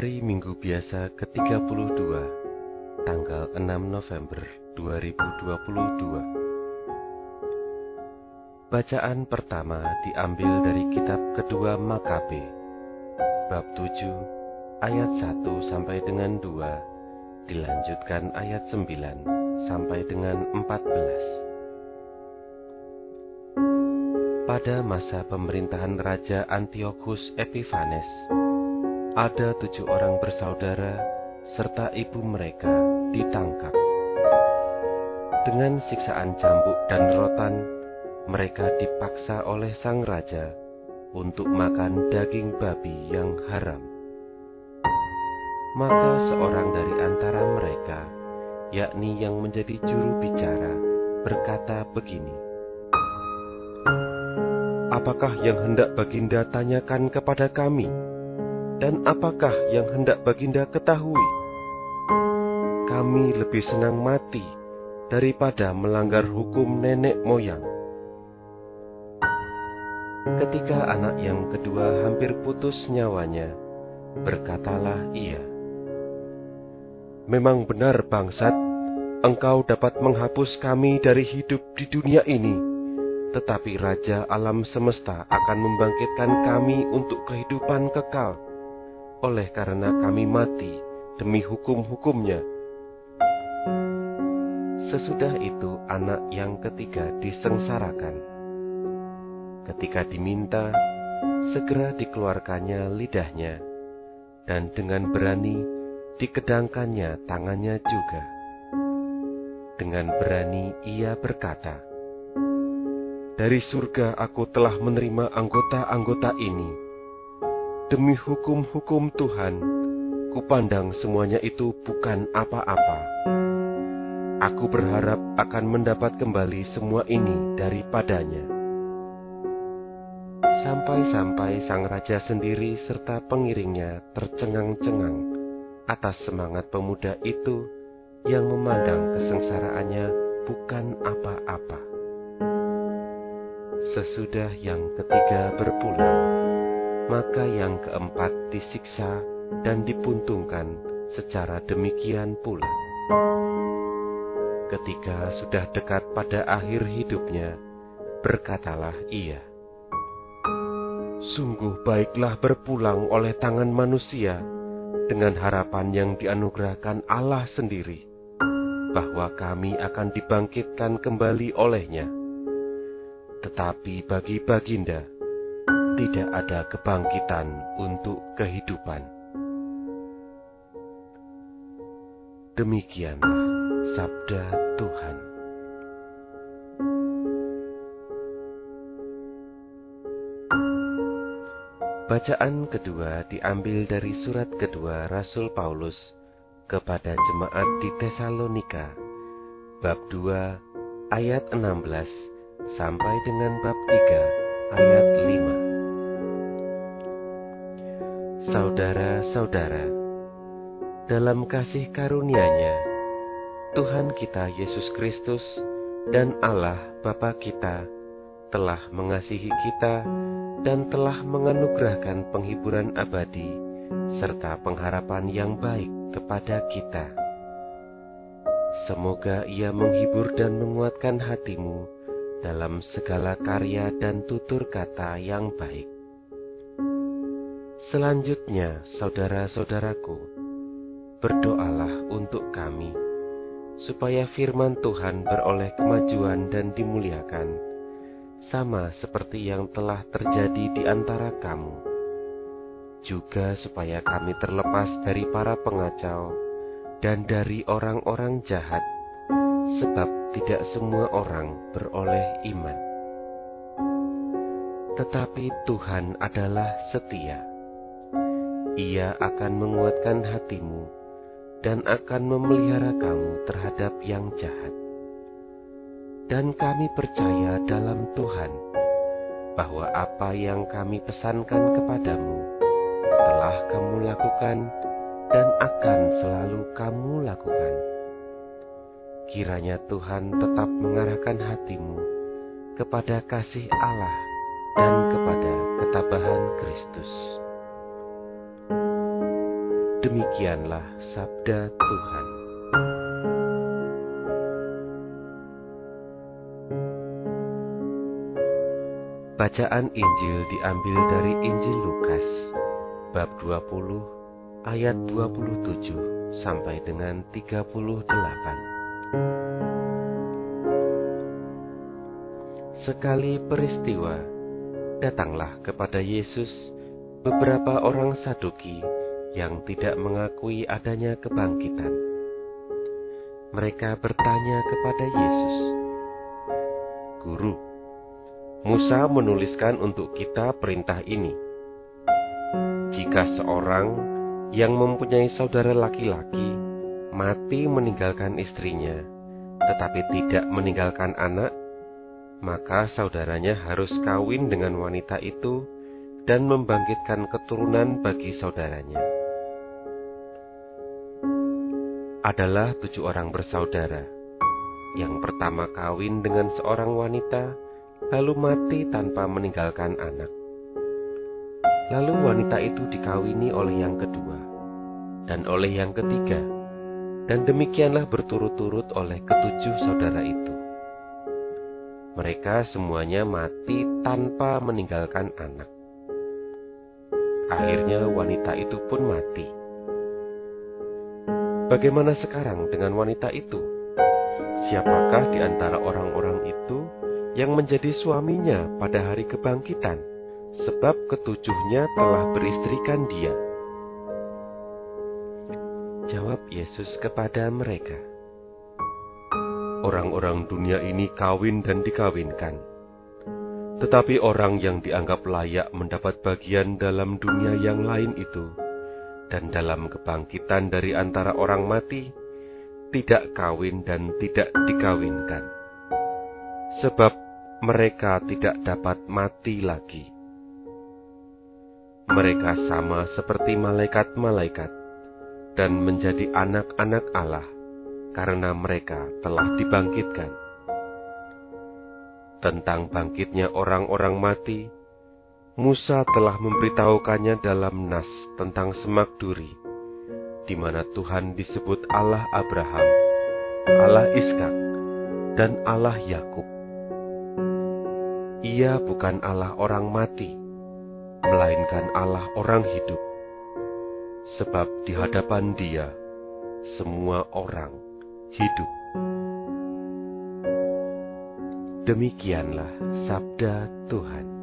Hari Minggu biasa ke-32, tanggal 6 November 2022. Bacaan pertama diambil dari kitab kedua Makabe, bab 7, ayat 1 sampai dengan 2, dilanjutkan ayat 9 sampai dengan 14. Pada masa pemerintahan Raja Antiochus Epiphanes, ada tujuh orang bersaudara serta ibu mereka ditangkap. Dengan siksaan cambuk dan rotan, mereka dipaksa oleh sang raja untuk makan daging babi yang haram. Maka seorang dari antara mereka, yakni yang menjadi juru bicara, berkata begini, Apakah yang hendak Baginda tanyakan kepada kami?' Dan apakah yang hendak Baginda ketahui? Kami lebih senang mati daripada melanggar hukum nenek moyang. Ketika anak yang kedua hampir putus nyawanya, berkatalah ia, "Memang benar, bangsat, engkau dapat menghapus kami dari hidup di dunia ini, tetapi Raja Alam Semesta akan membangkitkan kami untuk kehidupan kekal." Oleh karena kami mati demi hukum-hukumnya. Sesudah itu anak yang ketiga disengsarakan. Ketika diminta, segera dikeluarkannya lidahnya, dan dengan berani dikedangkannya tangannya juga. Dengan berani ia berkata, Dari surga aku telah menerima anggota-anggota ini, Demi hukum-hukum Tuhan, kupandang semuanya itu bukan apa-apa. Aku berharap akan mendapat kembali semua ini daripadanya. Sampai-sampai sang raja sendiri serta pengiringnya tercengang-cengang atas semangat pemuda itu yang memandang kesengsaraannya bukan apa-apa. Sesudah yang ketiga berpulang, maka yang keempat disiksa dan dipuntungkan secara demikian pula. Ketika sudah dekat pada akhir hidupnya, berkatalah ia, Sungguh baiklah berpulang oleh tangan manusia dengan harapan yang dianugerahkan Allah sendiri, bahwa kami akan dibangkitkan kembali olehnya. Tetapi bagi Baginda, tidak ada kebangkitan untuk kehidupan. Demikianlah sabda Tuhan. Bacaan kedua diambil dari surat kedua Rasul Paulus kepada jemaat di Tesalonika, bab 2 ayat 16 sampai dengan bab 3 ayat 5. Saudara-saudara, dalam kasih karunia-Nya, Tuhan kita Yesus Kristus dan Allah Bapa kita telah mengasihi kita dan telah menganugerahkan penghiburan abadi serta pengharapan yang baik kepada kita. Semoga Ia menghibur dan menguatkan hatimu dalam segala karya dan tutur kata yang baik Selanjutnya, saudara-saudaraku, berdoalah untuk kami, supaya firman Tuhan beroleh kemajuan dan dimuliakan, sama seperti yang telah terjadi di antara kamu. Juga supaya kami terlepas dari para pengacau dan dari orang-orang jahat, sebab tidak semua orang beroleh iman. Tetapi Tuhan adalah setia ia akan menguatkan hatimu dan akan memelihara kamu terhadap yang jahat. Dan kami percaya dalam Tuhan bahwa apa yang kami pesankan kepadamu telah kamu lakukan dan akan selalu kamu lakukan. Kiranya Tuhan tetap mengarahkan hatimu kepada kasih Allah dan kepada ketabahan Kristus. Demikianlah sabda Tuhan. Bacaan Injil diambil dari Injil Lukas bab 20 ayat 27 sampai dengan 38. Sekali peristiwa, datanglah kepada Yesus beberapa orang Saduki yang tidak mengakui adanya kebangkitan. Mereka bertanya kepada Yesus, "Guru, Musa menuliskan untuk kita perintah ini: jika seorang yang mempunyai saudara laki-laki mati meninggalkan istrinya, tetapi tidak meninggalkan anak, maka saudaranya harus kawin dengan wanita itu." dan membangkitkan keturunan bagi saudaranya adalah tujuh orang bersaudara. Yang pertama kawin dengan seorang wanita, lalu mati tanpa meninggalkan anak. Lalu wanita itu dikawini oleh yang kedua, dan oleh yang ketiga, dan demikianlah berturut-turut oleh ketujuh saudara itu. Mereka semuanya mati tanpa meninggalkan anak. Akhirnya wanita itu pun mati Bagaimana sekarang dengan wanita itu? Siapakah di antara orang-orang itu yang menjadi suaminya pada hari kebangkitan? Sebab ketujuhnya telah beristrikan dia. Jawab Yesus kepada mereka, Orang-orang dunia ini kawin dan dikawinkan, tetapi orang yang dianggap layak mendapat bagian dalam dunia yang lain itu dan dalam kebangkitan dari antara orang mati, tidak kawin dan tidak dikawinkan. Sebab mereka tidak dapat mati lagi. Mereka sama seperti malaikat-malaikat dan menjadi anak-anak Allah karena mereka telah dibangkitkan. Tentang bangkitnya orang-orang mati, Musa telah memberitahukannya dalam Nas tentang semak duri, di mana Tuhan disebut Allah Abraham, Allah Ishak, dan Allah Yakub. Ia bukan Allah orang mati, melainkan Allah orang hidup, sebab di hadapan Dia semua orang hidup. Demikianlah sabda Tuhan.